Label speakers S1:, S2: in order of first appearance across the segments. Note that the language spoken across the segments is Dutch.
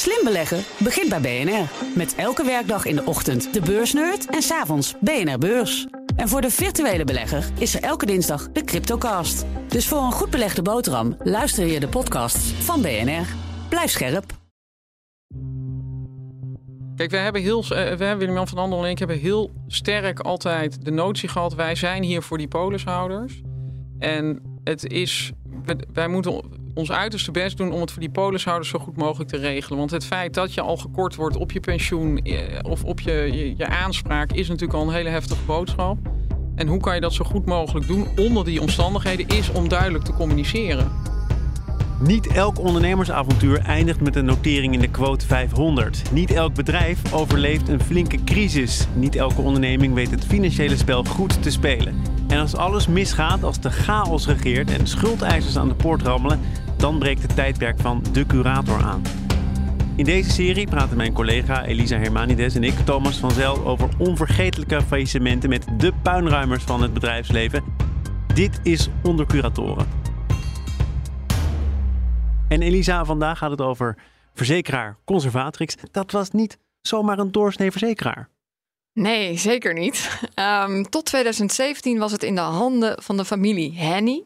S1: Slim beleggen begint bij BNR. Met elke werkdag in de ochtend de beursnerd en s'avonds BNR Beurs. En voor de virtuele belegger is er elke dinsdag de Cryptocast. Dus voor een goed belegde boterham luister je de podcasts van BNR. Blijf scherp.
S2: Kijk, we hebben heel, eh, we hebben Willem-Jan van Andel en ik hebben heel sterk altijd de notie gehad: wij zijn hier voor die polishouders. En het is, wij moeten ons uiterste best doen om het voor die polishouders zo goed mogelijk te regelen. Want het feit dat je al gekort wordt op je pensioen eh, of op je, je, je aanspraak is natuurlijk al een hele heftige boodschap. En hoe kan je dat zo goed mogelijk doen onder die omstandigheden is om duidelijk te communiceren.
S3: Niet elk ondernemersavontuur eindigt met een notering in de quote 500. Niet elk bedrijf overleeft een flinke crisis. Niet elke onderneming weet het financiële spel goed te spelen. En als alles misgaat, als de chaos regeert en schuldeisers aan de poort rammelen, dan breekt het tijdperk van de curator aan. In deze serie praten mijn collega Elisa Hermanides en ik, Thomas van Zel, over onvergetelijke faillissementen met de puinruimers van het bedrijfsleven. Dit is Onder Curatoren. En Elisa, vandaag gaat het over verzekeraar Conservatrix. Dat was niet zomaar een doorsnee verzekeraar.
S4: Nee, zeker niet. Um, tot 2017 was het in de handen van de familie Henny.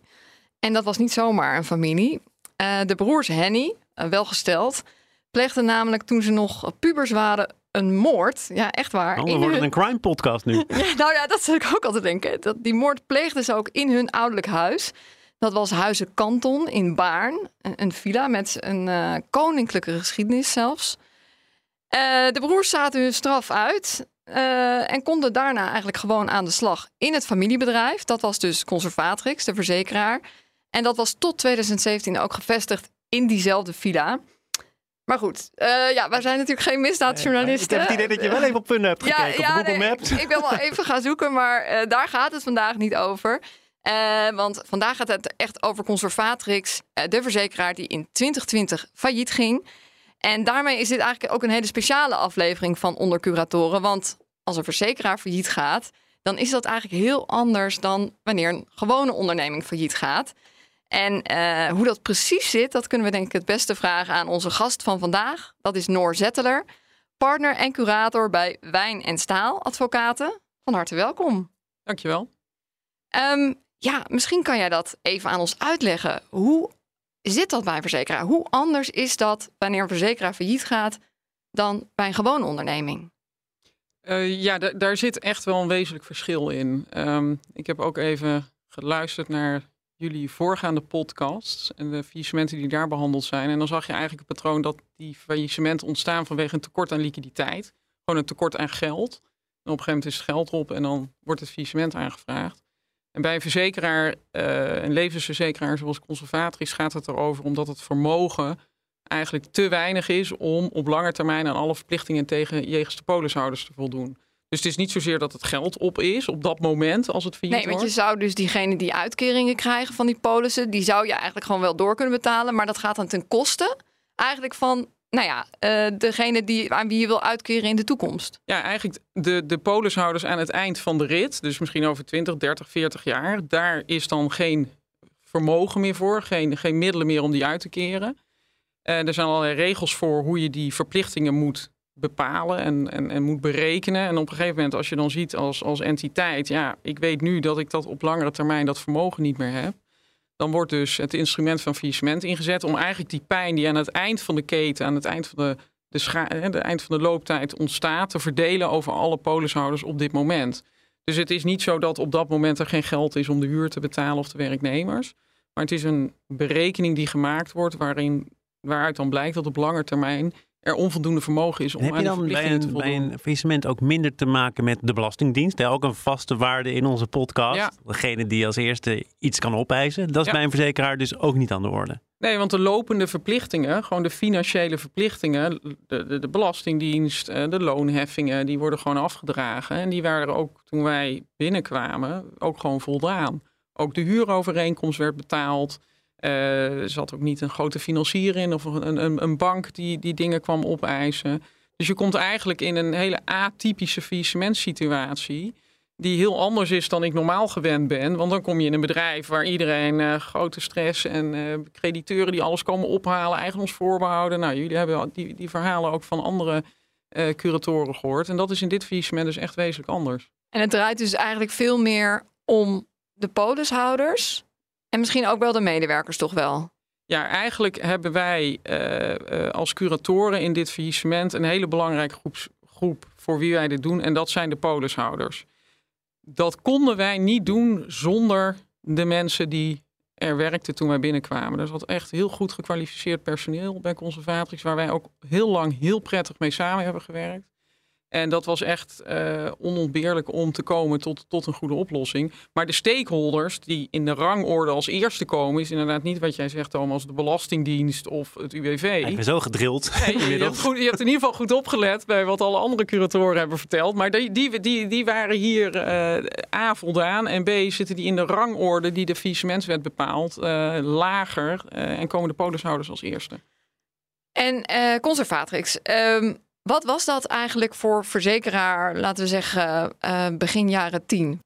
S4: En dat was niet zomaar een familie. Uh, de broers Henny, uh, welgesteld, pleegden namelijk toen ze nog pubers waren een moord. Ja, echt waar.
S3: Oh, we worden hun... een crime podcast nu.
S4: ja, nou ja, dat zou ik ook altijd denken. Dat, die moord pleegden ze ook in hun ouderlijk huis. Dat was Huizen Kanton in Baarn. Een, een villa met een uh, koninklijke geschiedenis zelfs. de broers zaten hun straf uit. Uh, en konden daarna eigenlijk gewoon aan de slag in het familiebedrijf. Dat was dus Conservatrix, de verzekeraar. En dat was tot 2017 ook gevestigd in diezelfde villa. Maar goed, uh, ja, wij zijn natuurlijk geen misdaadjournalisten.
S3: ik heb het idee dat je wel even op punten hebt gekeken ja, op Google nee, Maps.
S4: Ik, ik, ben wel even gaan zoeken, maar uh, daar gaat het vandaag niet over. want vandaag gaat het echt over Conservatrix, de verzekeraar die in 2020 failliet ging. En daarmee is dit eigenlijk ook een hele speciale aflevering van Onder Curatoren. Want als een verzekeraar failliet gaat, dan is dat eigenlijk heel anders dan wanneer een gewone onderneming failliet gaat. En uh, hoe dat precies zit, dat kunnen we denk ik het beste vragen aan onze gast van vandaag. Dat is Noor Zetteler, partner en curator bij Wijn en Staal Advocaten. Van harte welkom.
S2: Dankjewel.
S4: Um, ja, misschien kan jij dat even aan ons uitleggen. Hoe zit dat bij een verzekeraar? Hoe anders is dat wanneer een verzekeraar failliet gaat dan bij een gewone onderneming?
S2: Uh, ja, daar zit echt wel een wezenlijk verschil in. Um, ik heb ook even geluisterd naar jullie voorgaande podcasts en de faillissementen die daar behandeld zijn. En dan zag je eigenlijk het patroon dat die faillissementen ontstaan vanwege een tekort aan liquiditeit. Gewoon een tekort aan geld. En op een gegeven moment is het geld op en dan wordt het faillissement aangevraagd. En bij een verzekeraar, uh, een levensverzekeraar zoals Conservatrix, gaat het erover omdat het vermogen eigenlijk te weinig is om op lange termijn aan alle verplichtingen tegen jegens de polishouders te voldoen. Dus het is niet zozeer dat het geld op is op dat moment als het failliet
S4: Nee, want je zou dus diegene die uitkeringen krijgen van die polissen, die zou je eigenlijk gewoon wel door kunnen betalen. Maar dat gaat dan ten koste eigenlijk van nou ja, uh, degene die, aan wie je wil uitkeren in de toekomst.
S2: Ja, eigenlijk de, de polishouders aan het eind van de rit, dus misschien over 20, 30, 40 jaar, daar is dan geen vermogen meer voor, geen, geen middelen meer om die uit te keren. Er zijn allerlei regels voor hoe je die verplichtingen moet bepalen en, en, en moet berekenen. En op een gegeven moment, als je dan ziet als, als entiteit, ja, ik weet nu dat ik dat op langere termijn dat vermogen niet meer heb. Dan wordt dus het instrument van faillissement ingezet om eigenlijk die pijn die aan het eind van de keten, aan het eind van de, de, eind van de looptijd ontstaat, te verdelen over alle polishouders op dit moment. Dus het is niet zo dat op dat moment er geen geld is om de huur te betalen of de werknemers. Maar het is een berekening die gemaakt wordt waarin, waaruit dan blijkt dat op lange termijn er onvoldoende vermogen is om
S3: Heb je dan bij een, bij een faillissement ook minder te maken met de Belastingdienst? Ook een vaste waarde in onze podcast. Ja. Degene die als eerste iets kan opeisen. Dat is bij een verzekeraar dus ook niet aan de orde.
S2: Nee, want de lopende verplichtingen, gewoon de financiële verplichtingen, de, de, de Belastingdienst, eh, de loonheffingen, die worden gewoon afgedragen. En die waren ook toen wij binnenkwamen ook gewoon voldaan. Ook de huurovereenkomst werd betaald. Uh, er zat ook niet een grote financier in of een, een, een, bank die, die dingen kwam opeisen. Dus je komt eigenlijk in een hele atypische faillissementsituatie. die heel anders is dan ik normaal gewend ben. Want dan kom je in een bedrijf waar iedereen uh, grote stress en uh, crediteuren die alles komen ophalen, eigendomsvoorbehouden. Nou, jullie hebben die, die verhalen ook van andere curatoren gehoord. En dat is in dit faillissement dus echt wezenlijk anders.
S4: En het draait dus eigenlijk veel meer om de polishouders en misschien ook wel de medewerkers toch wel?
S2: Ja, eigenlijk hebben wij als curatoren in dit faillissement een hele belangrijke groep, groep voor wie wij dit doen. En dat zijn de polishouders dat konden wij niet doen zonder de mensen die er werkten toen wij binnenkwamen. Er zat echt heel goed gekwalificeerd personeel bij Conservatrix, waar wij ook heel lang heel prettig mee samen hebben gewerkt. En dat was echt uh, onontbeerlijk om te komen tot, tot een goede oplossing. Maar de stakeholders die in de rangorde als eerste komen, is inderdaad niet wat jij zegt, Thomas, de Belastingdienst of het UWV.
S3: ik ben zo gedrild.
S2: Nee, je, hebt goed, je, hebt in ieder geval goed opgelet bij wat alle andere curatoren hebben verteld. Maar die, die, die, die waren hier uh, A voldaan en B zitten die in de rangorde die de faillissementswet bepaalt uh, lager en komen de polishouders als eerste.
S4: En Conservatrix, um, wat was dat eigenlijk voor verzekeraar, laten we zeggen, uh, begin jaren tien?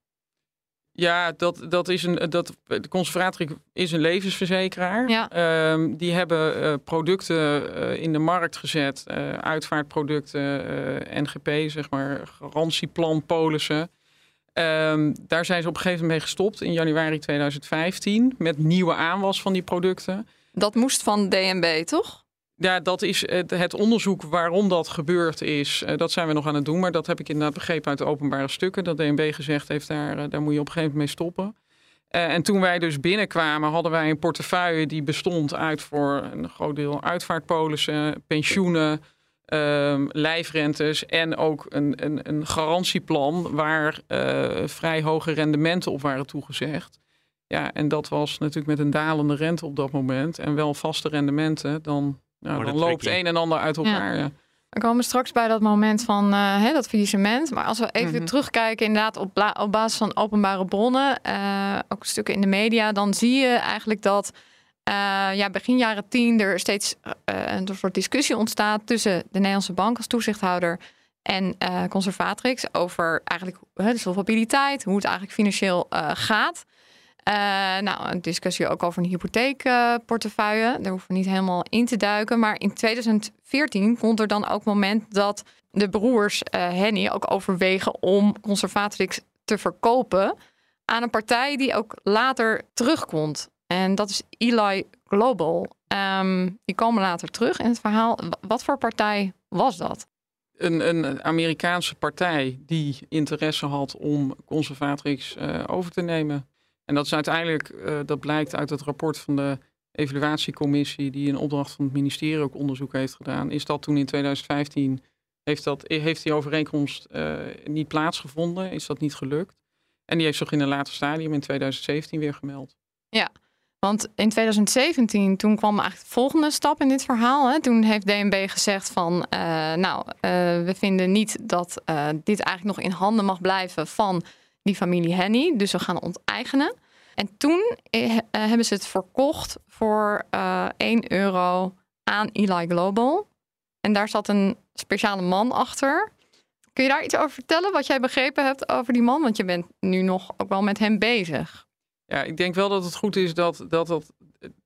S2: Ja, dat, dat is een, dat, de Conservatrix is een levensverzekeraar. Ja. Um, die hebben uh, producten uh, in de markt gezet, uitvaartproducten, NGP, zeg maar, garantieplan, polissen. Um, daar zijn ze op een gegeven moment mee gestopt in januari 2015 met nieuwe aanwas van die producten.
S4: Dat moest van DNB, toch?
S2: Ja, dat is het, onderzoek waarom dat gebeurd is. Eh, dat zijn we nog aan het doen. Maar dat heb ik inderdaad begrepen uit de openbare stukken. Dat DNB gezegd heeft, daar, eh, daar moet je op een gegeven moment mee stoppen. En toen wij dus binnenkwamen, hadden wij een portefeuille die bestond uit voor een groot deel uitvaartpolissen, pensioenen, uh, lijfrentes en ook een, een, een garantieplan waar vrij hoge rendementen op waren toegezegd. Ja, en dat was natuurlijk met een dalende rente op dat moment en wel vaste rendementen. Dan nou, dan loopt een en ander uit elkaar. Ja.
S4: We komen straks bij dat moment van uh, dat faillissement. Maar als we even mhm. terugkijken, inderdaad, op, op basis van openbare bronnen, uh, ook stukken in de media, dan zie je eigenlijk dat uh, ja, begin jaren tien er steeds een soort discussie ontstaat tussen de Nederlandse bank als toezichthouder en Conservatrix over eigenlijk de solvabiliteit, hoe het eigenlijk financieel gaat. Uh, nou, een discussie ook over een hypotheekportefeuille. Daar hoeven we niet helemaal in te duiken. Maar in 2014 komt er dan ook moment dat de broers uh, Henny ook overwegen om Conservatrix te verkopen aan een partij die ook later terugkomt. En dat is Eli Global. Um, die komen later terug in het verhaal. Wat voor partij was dat?
S2: Een, een Amerikaanse partij die interesse had om Conservatrix uh, over te nemen. En dat is uiteindelijk, uh, dat blijkt uit het rapport van de evaluatiecommissie, die in opdracht van het ministerie ook onderzoek heeft gedaan, is dat toen in 2015 heeft, dat, heeft die overeenkomst uh, niet plaatsgevonden, is dat niet gelukt. En die heeft zich in een later stadium in 2017 weer gemeld.
S4: Ja, want in 2017, toen kwam eigenlijk de volgende stap in dit verhaal. Hè. Toen heeft DNB gezegd van, uh, nou, we vinden niet dat dit eigenlijk nog in handen mag blijven van die familie Henny. Dus we gaan onteigenen. En toen eh, eh, hebben ze het verkocht voor uh, eh, 1 euro aan Eli Global. En daar zat een speciale man achter. Kun je daar iets over vertellen, wat jij begrepen hebt over die man? Want je bent nu nog ook wel met hem bezig.
S2: Ja, ik denk wel dat het goed is dat, dat, dat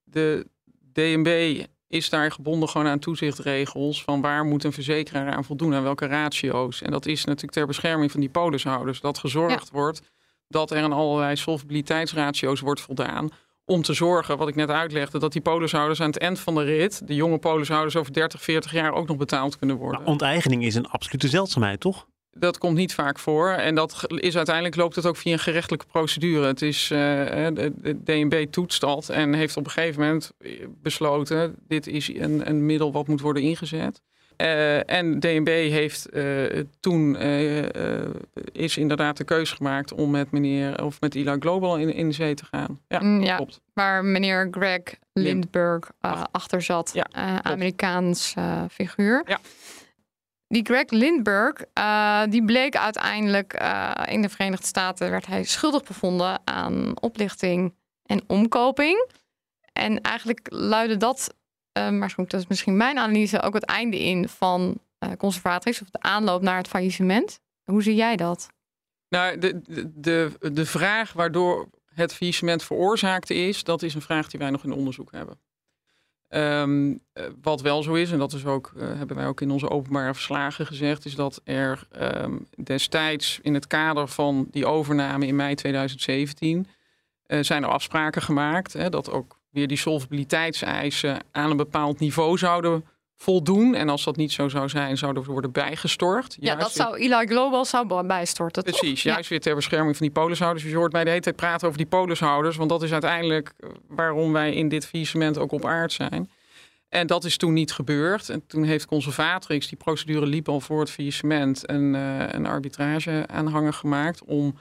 S2: de DNB is daar gebonden gewoon aan toezichtregels van waar moet een verzekeraar aan voldoen, aan welke ratio's. En dat is natuurlijk ter bescherming van die polishouders, dat gezorgd wordt dat er aan allerlei solvabiliteitsratio's wordt voldaan. Om te zorgen, wat ik net uitlegde, dat die polishouders aan het eind van de rit, de jonge polishouders over 30, 40 jaar ook nog betaald kunnen worden.
S3: Onteigening is een absolute zeldzaamheid, toch?
S2: Dat komt niet vaak voor. En dat is uiteindelijk loopt het ook via een gerechtelijke procedure. Het is uh, de DNB toetst dat en heeft op een gegeven moment besloten: dit is een, een middel wat moet worden ingezet. Uh, en DNB heeft uh, toen is inderdaad de keuze gemaakt om met meneer of met Eli Global in, in de zee te gaan.
S4: Ja, mm, ja klopt. Waar meneer Greg Lindbergh achter zat, ja, Amerikaans figuur. Ja. Die Greg Lindbergh, uh, die bleek uiteindelijk uh, in de Verenigde Staten werd hij schuldig bevonden aan oplichting en omkoping. En eigenlijk luidde dat, uh, maar dat is misschien mijn analyse, ook het einde in van conservatrix of de aanloop naar het faillissement. Hoe zie jij dat?
S2: Nou, de, de, de vraag waardoor het faillissement veroorzaakt is, dat is een vraag die wij nog in onderzoek hebben. Um, wat wel zo is, en dat is ook, uh, hebben wij ook in onze openbare verslagen gezegd, is dat er um, destijds in het kader van die overname in mei 2017 uh, zijn er afspraken gemaakt. Hè, dat ook weer die solvabiliteitseisen aan een bepaald niveau zouden voldoen. En als dat niet zo zou zijn, zouden we worden bijgestort.
S4: Ja, dat zou Eli Global zou bijstorten.
S2: Precies, juist weer ter bescherming van die polishouders. Dus je hoort mij de hele tijd praten over die polishouders. Want dat is uiteindelijk eh, waarom wij in dit faillissement ook op aard zijn. En dat is toen niet gebeurd. En toen heeft Conservatrix, die procedure liep al voor het faillissement, een, uh, een arbitrage aanhanger gemaakt om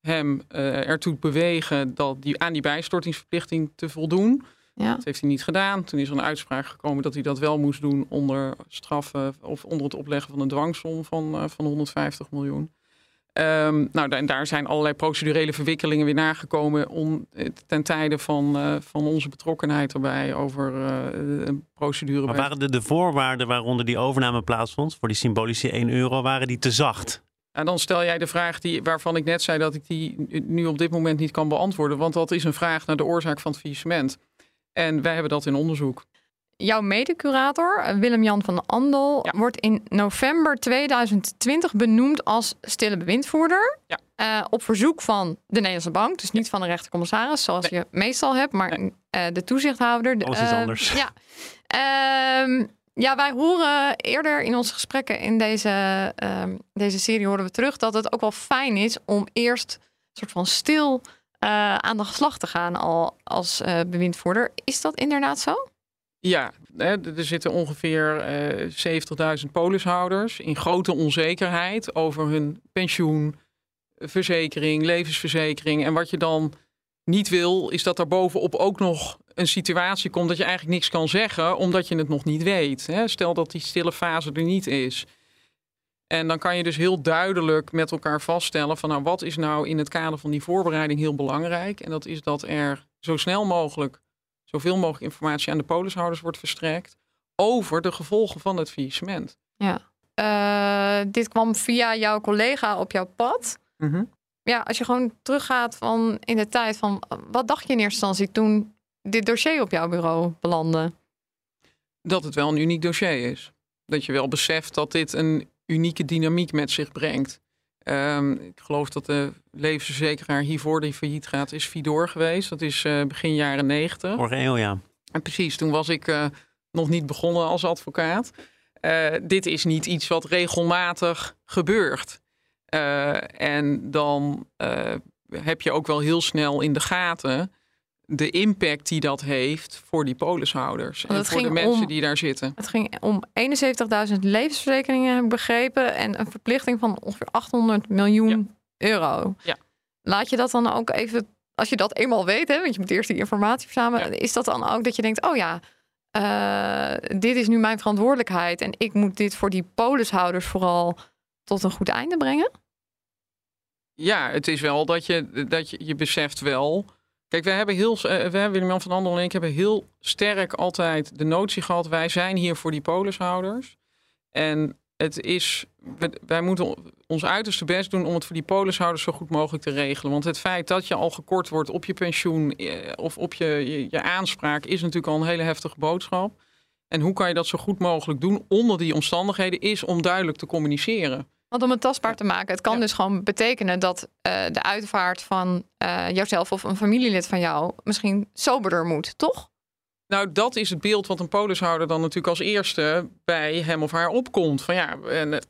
S2: hem uh, ertoe te bewegen dat die, aan die bijstortingsverplichting te voldoen. Ja. Dat heeft hij niet gedaan. Toen is er een uitspraak gekomen dat hij dat wel moest doen onder straffen of onder het opleggen van een dwangsom van, uh, van 150 miljoen. Um, nou, en daar zijn allerlei procedurele verwikkelingen weer nagekomen om, eh, ten tijde van, uh, van onze betrokkenheid erbij over uh, een procedure.
S3: Maar waren de, de voorwaarden waaronder die overname plaatsvond voor die symbolische 1 euro, waren die te zacht?
S2: En dan stel jij de vraag die, waarvan ik net zei dat ik die nu op dit moment niet kan beantwoorden. Want dat is een vraag naar de oorzaak van het faillissement. En wij hebben dat in onderzoek.
S4: Jouw medecurator, Willem-Jan van Andel, ja. wordt in november 2020 benoemd als stille bewindvoerder.
S2: Ja.
S4: Uh, op verzoek van de Nederlandse Bank. Dus niet van de rechtercommissaris, zoals nee. je meestal hebt, maar nee. uh, de toezichthouder.
S3: Alles is
S4: uh,
S3: anders.
S4: Ja. Ehm, ja, wij horen eerder in onze gesprekken in deze, ehm, deze serie horen we terug dat het ook wel fijn is om eerst een soort van stil uh, aan de slag te gaan al als uh, bewindvoerder. Is dat inderdaad zo?
S2: Ja, er zitten ongeveer uh, 70.000 polishouders in grote onzekerheid over hun pensioen, verzekering, levensverzekering. En wat je dan niet wil, is dat er bovenop ook nog een situatie komt dat je eigenlijk niks kan zeggen, omdat je het nog niet weet. Hè? Stel dat die stille fase er niet is. En dan kan je dus heel duidelijk met elkaar vaststellen van nou wat is nou in het kader van die voorbereiding heel belangrijk. En dat is dat er zo snel mogelijk zoveel mogelijk informatie aan de polishouders wordt verstrekt over de gevolgen van het faillissement.
S4: Ja, uh, dit kwam via jouw collega op jouw pad.
S2: Mm -hmm.
S4: Ja, als je gewoon teruggaat van in de tijd van wat dacht je in eerste instantie toen dit dossier op jouw bureau belandde?
S2: Dat het wel een uniek dossier is. Dat je wel beseft dat dit een unieke dynamiek met zich brengt. Um, ik geloof dat de levensverzekeraar hiervoor die failliet gaat, is Vidor geweest. Dat is uh, begin jaren negentig.
S3: Vorige eeuw, ja.
S2: En precies, toen was ik uh, nog niet begonnen als advocaat. Uh, dit is niet iets wat regelmatig gebeurt. en dan heb je ook wel heel snel in de gaten de impact die dat heeft voor die polishouders en voor de mensen
S4: om,
S2: die daar zitten.
S4: Het ging om 71.000 levensverzekeringen, heb ik begrepen, en een verplichting van ongeveer 800 miljoen
S2: ja.
S4: euro.
S2: Ja.
S4: Laat je dat dan ook even, als je dat eenmaal weet, hè, want je moet eerst die informatie verzamelen, ja. is dat dan ook dat je denkt, oh ja, uh, dit is nu mijn verantwoordelijkheid en ik moet dit voor die polishouders vooral tot een goed einde brengen?
S2: Ja, het is wel dat je, dat je, je beseft wel Kijk, we hebben heel, uh, Willem-Jan van Andel en ik hebben heel sterk altijd de notie gehad. Wij zijn hier voor die polishouders. En het is, wij moeten ons uiterste best doen om het voor die polishouders zo goed mogelijk te regelen. Want het feit dat je al gekort wordt op je pensioen of op je, je, je aanspraak is natuurlijk al een hele heftige boodschap. En hoe kan je dat zo goed mogelijk doen onder die omstandigheden is om duidelijk te communiceren.
S4: Want om het tastbaar te maken, het kan ja. dus gewoon betekenen dat uh, de uitvaart van uh, jouzelf of een familielid van jou misschien soberder moet, toch?
S2: Nou, dat is het beeld wat een polishouder dan natuurlijk als eerste bij hem of haar opkomt. Van ja, en,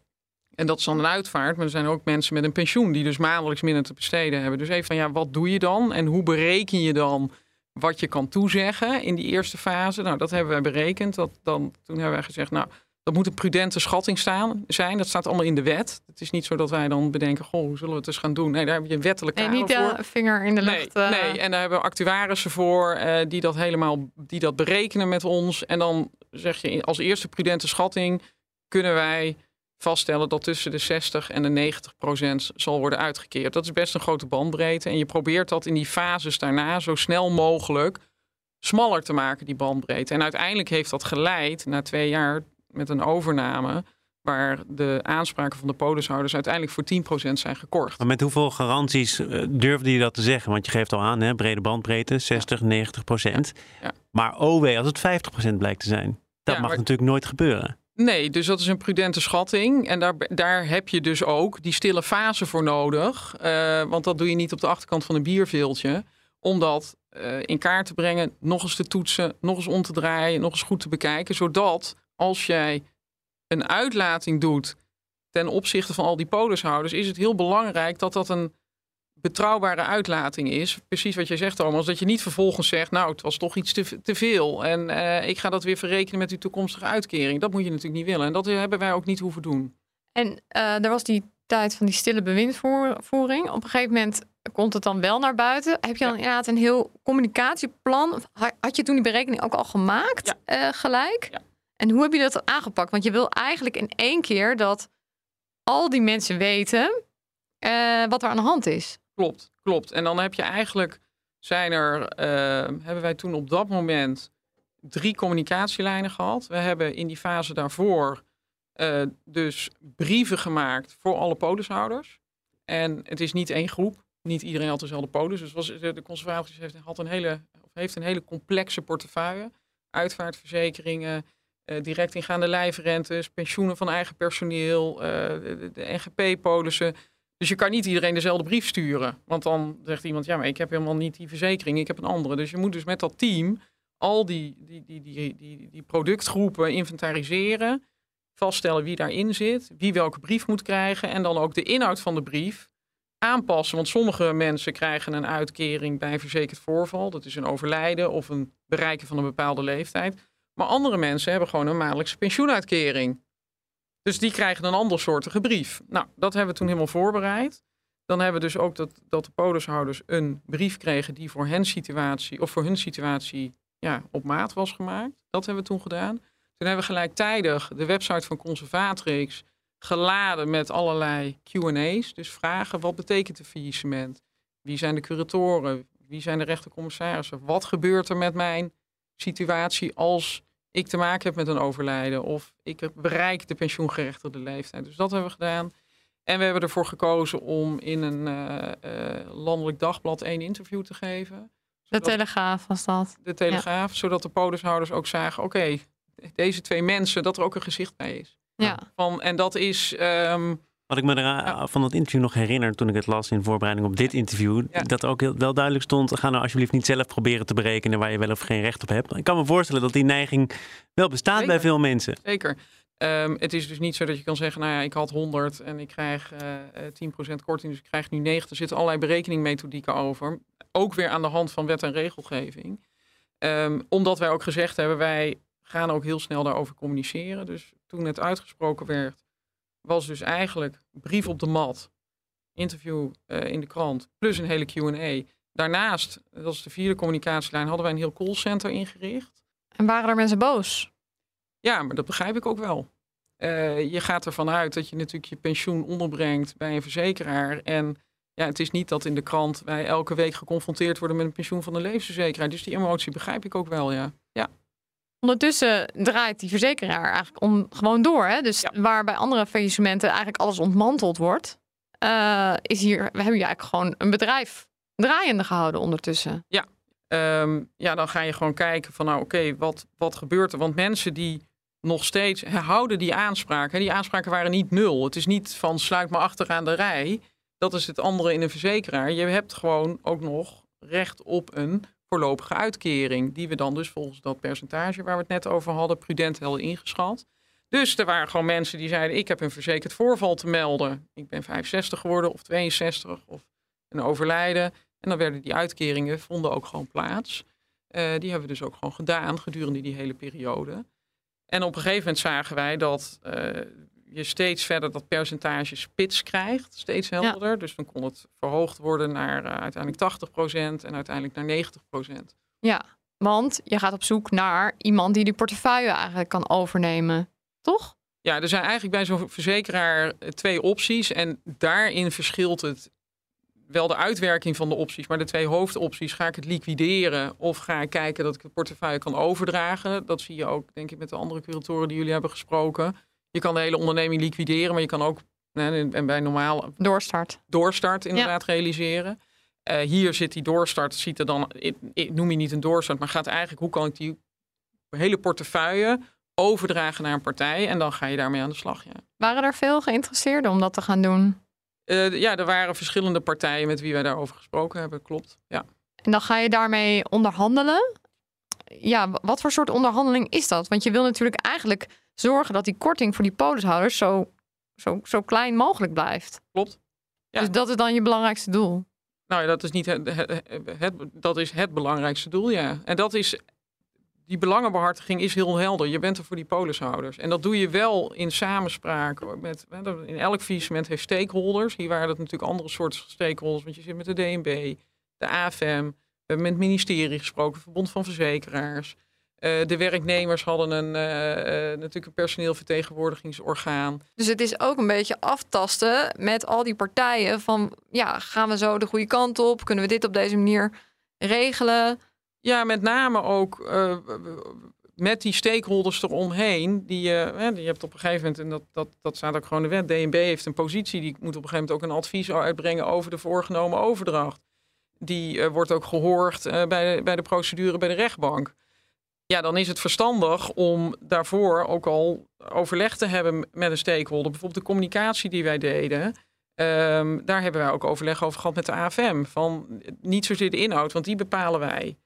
S2: en dat is dan een uitvaart, maar er zijn ook mensen met een pensioen die dus maandelijks minder te besteden hebben. Dus even van ja, wat doe je dan en hoe bereken je dan wat je kan toezeggen in die eerste fase? Nou, dat hebben wij berekend. Dat dan, toen hebben wij gezegd, nou, dat moet een prudente schatting staan, zijn. Dat staat allemaal in de wet. Het is niet zo dat wij dan bedenken, goh, hoe zullen we het eens gaan doen? Nee, daar heb je een wettelijk
S4: kader
S2: voor.
S4: Nee, niet de vinger in de lucht.
S2: Nee, uh... nee, en daar hebben we actuarissen voor uh, die dat helemaal die dat berekenen met ons. En dan zeg je als eerste prudente schatting kunnen wij vaststellen dat tussen de 60 en de 90 procent zal worden uitgekeerd. Dat is best een grote bandbreedte. En je probeert dat in die fases daarna zo snel mogelijk smaller te maken, die bandbreedte. En uiteindelijk heeft dat geleid, na twee jaar met een overname waar de aanspraken van de polishouders uiteindelijk voor 10% zijn gekort.
S3: Maar met hoeveel garanties uh, durfde je dat te zeggen? Want je geeft al aan, hè, brede bandbreedte, 60, 90 procent. Ja. Maar OW, als het 50 procent blijkt te zijn, dat mag natuurlijk nooit gebeuren.
S2: Nee, dus dat is een prudente schatting. En daar, daar heb je dus ook die stille fase voor nodig. Uh, want dat doe je niet op de achterkant van een bierveeltje. Om dat uh, in kaart te brengen, nog eens te toetsen, nog eens om te draaien, nog eens goed te bekijken. Zodat als jij een uitlating doet ten opzichte van al die polishouders, is het heel belangrijk dat dat een betrouwbare uitlating is. Precies wat jij zegt, Thomas. Dat je niet vervolgens zegt, nou, het was toch iets te, te veel. En uh, ik ga dat weer verrekenen met uw toekomstige uitkering. Dat moet je natuurlijk niet willen. En dat hebben wij ook niet hoeven doen.
S4: En uh, er was die tijd van die stille bewindvoering. Op een gegeven moment komt het dan wel naar buiten. Heb je dan ja. inderdaad een heel communicatieplan? Had je toen die berekening ook al gemaakt ja. uh, gelijk? Ja. En hoe heb je dat aangepakt? Want je wil eigenlijk in één keer dat al die mensen weten uh, wat er aan de hand is.
S2: Klopt, klopt. En dan heb je eigenlijk, zijn er, uh, hebben wij toen op dat moment drie communicatielijnen gehad. We hebben in die fase daarvoor uh, dus brieven gemaakt voor alle polishouders. En het is niet één groep. Niet iedereen had dezelfde polis. Dus was, de conservatie heeft, had een hele, heeft een hele complexe portefeuille. Uitvaartverzekeringen, direct ingaande lijfrentes, pensioenen van eigen personeel, uh, de, de NGP-polissen. Dus je kan niet iedereen dezelfde brief sturen. Want dan zegt iemand, ja, maar ik heb helemaal niet die verzekering, ik heb een andere. Dus je moet dus met dat team al die, die, die, die, die, die productgroepen inventariseren, vaststellen wie daarin zit, wie welke brief moet krijgen en dan ook de inhoud van de brief aanpassen. Want sommige mensen krijgen een uitkering bij verzekerd voorval. Dat is een overlijden of een bereiken van een bepaalde leeftijd. Maar andere mensen hebben gewoon een maandelijkse pensioenuitkering. Dus die krijgen een ander soortige brief. Nou, dat hebben we toen helemaal voorbereid. Dan hebben we dus ook dat, dat de polishouders een brief kregen die voor hen situatie, of voor hun situatie ja, op maat was gemaakt. Dat hebben we toen gedaan. Toen hebben we gelijktijdig de website van Conservatrix geladen met allerlei QA's. Dus vragen: wat betekent een faillissement? Wie zijn de curatoren? Wie zijn de rechtercommissarissen? Wat gebeurt er met mijn situatie als ik te maken heb met een overlijden of ik bereik de pensioengerechtigde leeftijd. Dus dat hebben we gedaan. En we hebben ervoor gekozen om in een uh, uh, landelijk dagblad één interview te geven.
S4: De Telegraaf was dat.
S2: De Telegraaf, ja. zodat de polishouders ook zagen, oké, okay, deze twee mensen, dat er ook een gezicht bij is.
S4: Ja.
S2: Van, en dat is... Um,
S3: wat ik me ja. van dat interview nog herinner toen ik het las in voorbereiding op dit interview, ja. dat ook heel, wel duidelijk stond: ga nou alsjeblieft niet zelf proberen te berekenen waar je wel of geen recht op hebt. Ik kan me voorstellen dat die neiging wel bestaat Zeker. bij veel mensen.
S2: Zeker. Um, het is dus niet zo dat je kan zeggen, nou ja, ik had 100 en ik krijg uh, 10% korting, dus ik krijg nu 90. Er zitten allerlei berekeningmethodieken over. Ook weer aan de hand van wet en regelgeving. Um, omdat wij ook gezegd hebben, wij gaan ook heel snel daarover communiceren. Dus toen het uitgesproken werd, was dus eigenlijk brief op de mat, interview uh, in de krant, plus een hele Q&A. Daarnaast, dat is de vierde communicatielijn, hadden wij een heel callcenter ingericht.
S4: En waren er mensen boos?
S2: Ja, maar dat begrijp ik ook wel. Uh, je gaat ervan uit dat je natuurlijk je pensioen onderbrengt bij een verzekeraar. En ja, het is niet dat in de krant wij elke week geconfronteerd worden met een pensioen van de levensverzekeraar. Dus die emotie begrijp ik ook wel, ja. ja.
S4: Ondertussen draait die verzekeraar eigenlijk om, gewoon door. Hè? Dus ja. waar bij andere faillissementen eigenlijk alles ontmanteld wordt, uh, is hier, we hebben hier eigenlijk gewoon een bedrijf draaiende gehouden ondertussen.
S2: Ja, um, ja dan ga je gewoon kijken van nou oké, okay, wat, wat gebeurt er? Want mensen die nog steeds houden die aanspraken, die aanspraken waren niet nul. Het is niet van sluit me achteraan de rij. Dat is het andere in een verzekeraar. Je hebt gewoon ook nog recht op een voorlopige uitkering. Die we dan dus volgens dat percentage waar we het net over hadden, prudent hadden ingeschat. Dus er waren gewoon mensen die zeiden: Ik heb een verzekerd voorval te melden. Ik ben 65 geworden of 62 of een overlijden. En dan werden die uitkeringen vonden ook gewoon plaats. Uh, die hebben we dus ook gewoon gedaan gedurende die hele periode. En op een gegeven moment zagen wij dat uh, je steeds verder dat percentage spits krijgt, steeds helderder. Ja. Dus dan kon het verhoogd worden naar uh, uiteindelijk 80% en uiteindelijk naar 90%.
S4: Ja, want je gaat op zoek naar iemand die die portefeuille eigenlijk kan overnemen, toch?
S2: Ja, er zijn eigenlijk bij zo'n verzekeraar twee opties en daarin verschilt het wel de uitwerking van de opties, maar de twee hoofdopties, ga ik het liquideren of ga ik kijken dat ik het portefeuille kan overdragen? Dat zie je ook, denk ik, met de andere curatoren die jullie hebben gesproken Je kan de hele onderneming liquideren, maar je kan ook en bij normaal
S4: doorstart,
S2: doorstart inderdaad realiseren. Uh, hier zit die doorstart, ziet er dan, ik, ik noem je niet een doorstart, maar gaat eigenlijk hoe kan ik die hele portefeuille overdragen naar een partij en dan ga je daarmee aan de slag. Ja.
S4: Waren er veel geïnteresseerden om dat te gaan doen?
S2: Uh, ja, er waren verschillende partijen met wie wij daarover gesproken hebben, klopt. Ja.
S4: En dan ga je daarmee onderhandelen. Ja, wat voor soort onderhandeling is dat? Want je wil natuurlijk eigenlijk zorgen dat die korting voor die polishouders zo, zo, zo klein mogelijk blijft.
S2: Klopt.
S4: Ja. Dus dat is dan je belangrijkste doel?
S2: Nou ja, dat is niet het, het, het, dat is het belangrijkste doel, ja. En dat is die belangenbehartiging is heel helder. Je bent er voor die polishouders. En dat doe je wel in samenspraak. Met, in elk faillissement heeft stakeholders. Hier waren dat natuurlijk andere soorten stakeholders. Want je zit met de DNB, de AFM. We hebben met het ministerie gesproken, het Verbond van Verzekeraars. Uh, de werknemers hadden een, uh, uh, natuurlijk een personeelvertegenwoordigingsorgaan.
S4: Dus het is ook een beetje aftasten met al die partijen van ja, gaan we zo de goede kant op? Kunnen we dit op deze manier regelen?
S2: Ja, met name ook met die stakeholders eromheen. Die, uh, je hebt op een gegeven moment, en dat, dat, dat staat ook gewoon in de wet, DNB heeft een positie, die moet op een gegeven moment ook een advies uitbrengen over de voorgenomen overdracht. Die wordt ook gehoord bij, de, bij de procedure bij de rechtbank. Ja, dan is het verstandig om daarvoor ook al overleg te hebben met een stakeholder. Bijvoorbeeld de communicatie die wij deden. Um, daar hebben wij ook overleg over gehad met de AFM. Van niet zozeer de inhoud, want die bepalen wij.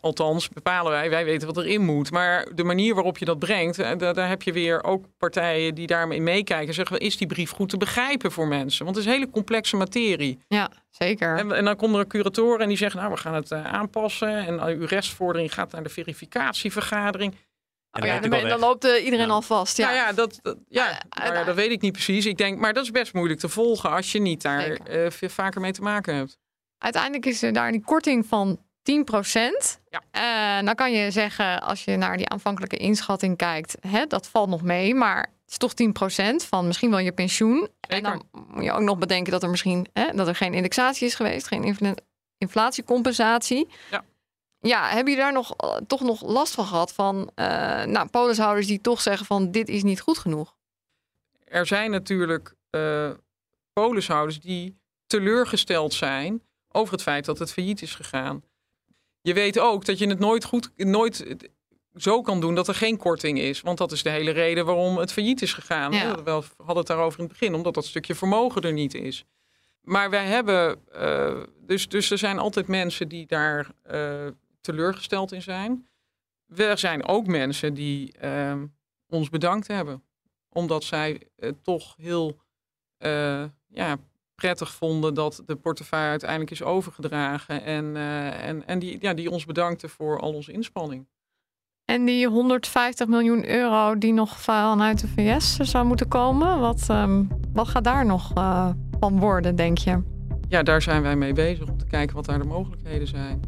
S2: Althans, bepalen wij, wij weten wat erin moet. Maar de manier waarop je dat brengt, eh, daar, daar heb je weer ook partijen die daarmee meekijken. Zeggen, is die brief goed te begrijpen voor mensen? Want het is een hele complexe materie.
S4: Ja, zeker.
S2: En, en dan komen er curatoren en die zeggen, nou, we gaan het uh, aanpassen. En uh, uw restvordering gaat naar de verificatievergadering.
S4: Oh ja, dan, dan, loopt uh, iedereen
S2: ja.
S4: al vast. Ja,
S2: nou ja, dat, dat ja, nou ja, dat weet ik niet precies. Ik denk, maar dat is best moeilijk te volgen als je niet daar vaker mee te maken hebt.
S4: Uiteindelijk is er daar die korting van 10 procent. Ja. Uh, dan kan je zeggen, als je naar die aanvankelijke inschatting kijkt, hè, dat valt nog mee, maar het is toch 10 procent van misschien wel je pensioen. En dan moet je ook nog bedenken dat er misschien hè, dat er geen indexatie is geweest, geen inflatiecompensatie.
S2: Ja.
S4: Ja, heb je daar nog, uh, toch nog last van gehad van uh, nou, polishouders die toch zeggen van dit is niet goed genoeg?
S2: Er zijn natuurlijk polishouders die teleurgesteld zijn over het feit dat het failliet is gegaan je weet ook dat je het nooit goed, nooit zo kan doen dat er geen korting is. Want dat is de hele reden waarom het failliet is gegaan. Ja. We hadden het daarover in het begin, omdat dat stukje vermogen er niet is. Maar wij hebben, uh, dus, dus er zijn altijd mensen die daar uh, teleurgesteld in zijn. Er zijn ook mensen die uh, ons bedankt hebben, omdat zij toch heel ja, prettig vonden dat de portefeuille uiteindelijk is overgedragen. En, uh, en, en die, ja, die ons bedankte voor al onze inspanning.
S4: En die 150 miljoen euro die nog vanuit de VS zou moeten komen, wat, um, wat gaat daar nog uh, van worden, denk je?
S2: Ja, daar zijn wij mee bezig om te kijken wat daar de mogelijkheden zijn.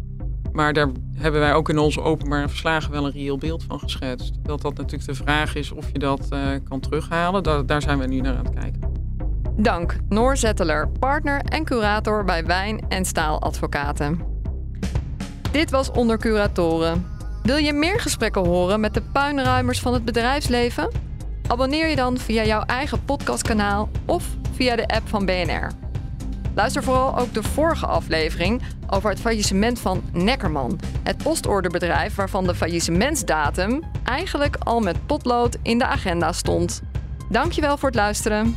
S2: Maar daar hebben wij ook in onze openbare verslagen wel een reëel beeld van geschetst. Dat dat natuurlijk de vraag is of je dat uh, kan terughalen. Da daar zijn we nu naar aan het kijken.
S4: Dank Noor Zetteler, partner en curator bij Wijn en Staaladvocaten. Dit was Onder Curatoren. Wil je meer gesprekken horen met de puinruimers van het bedrijfsleven? Abonneer je dan via jouw eigen podcastkanaal of via de app van BNR. Luister vooral ook de vorige aflevering over het faillissement van Neckerman, het postorderbedrijf waarvan de faillissementsdatum eigenlijk al met potlood in de agenda stond. Dankjewel voor het luisteren.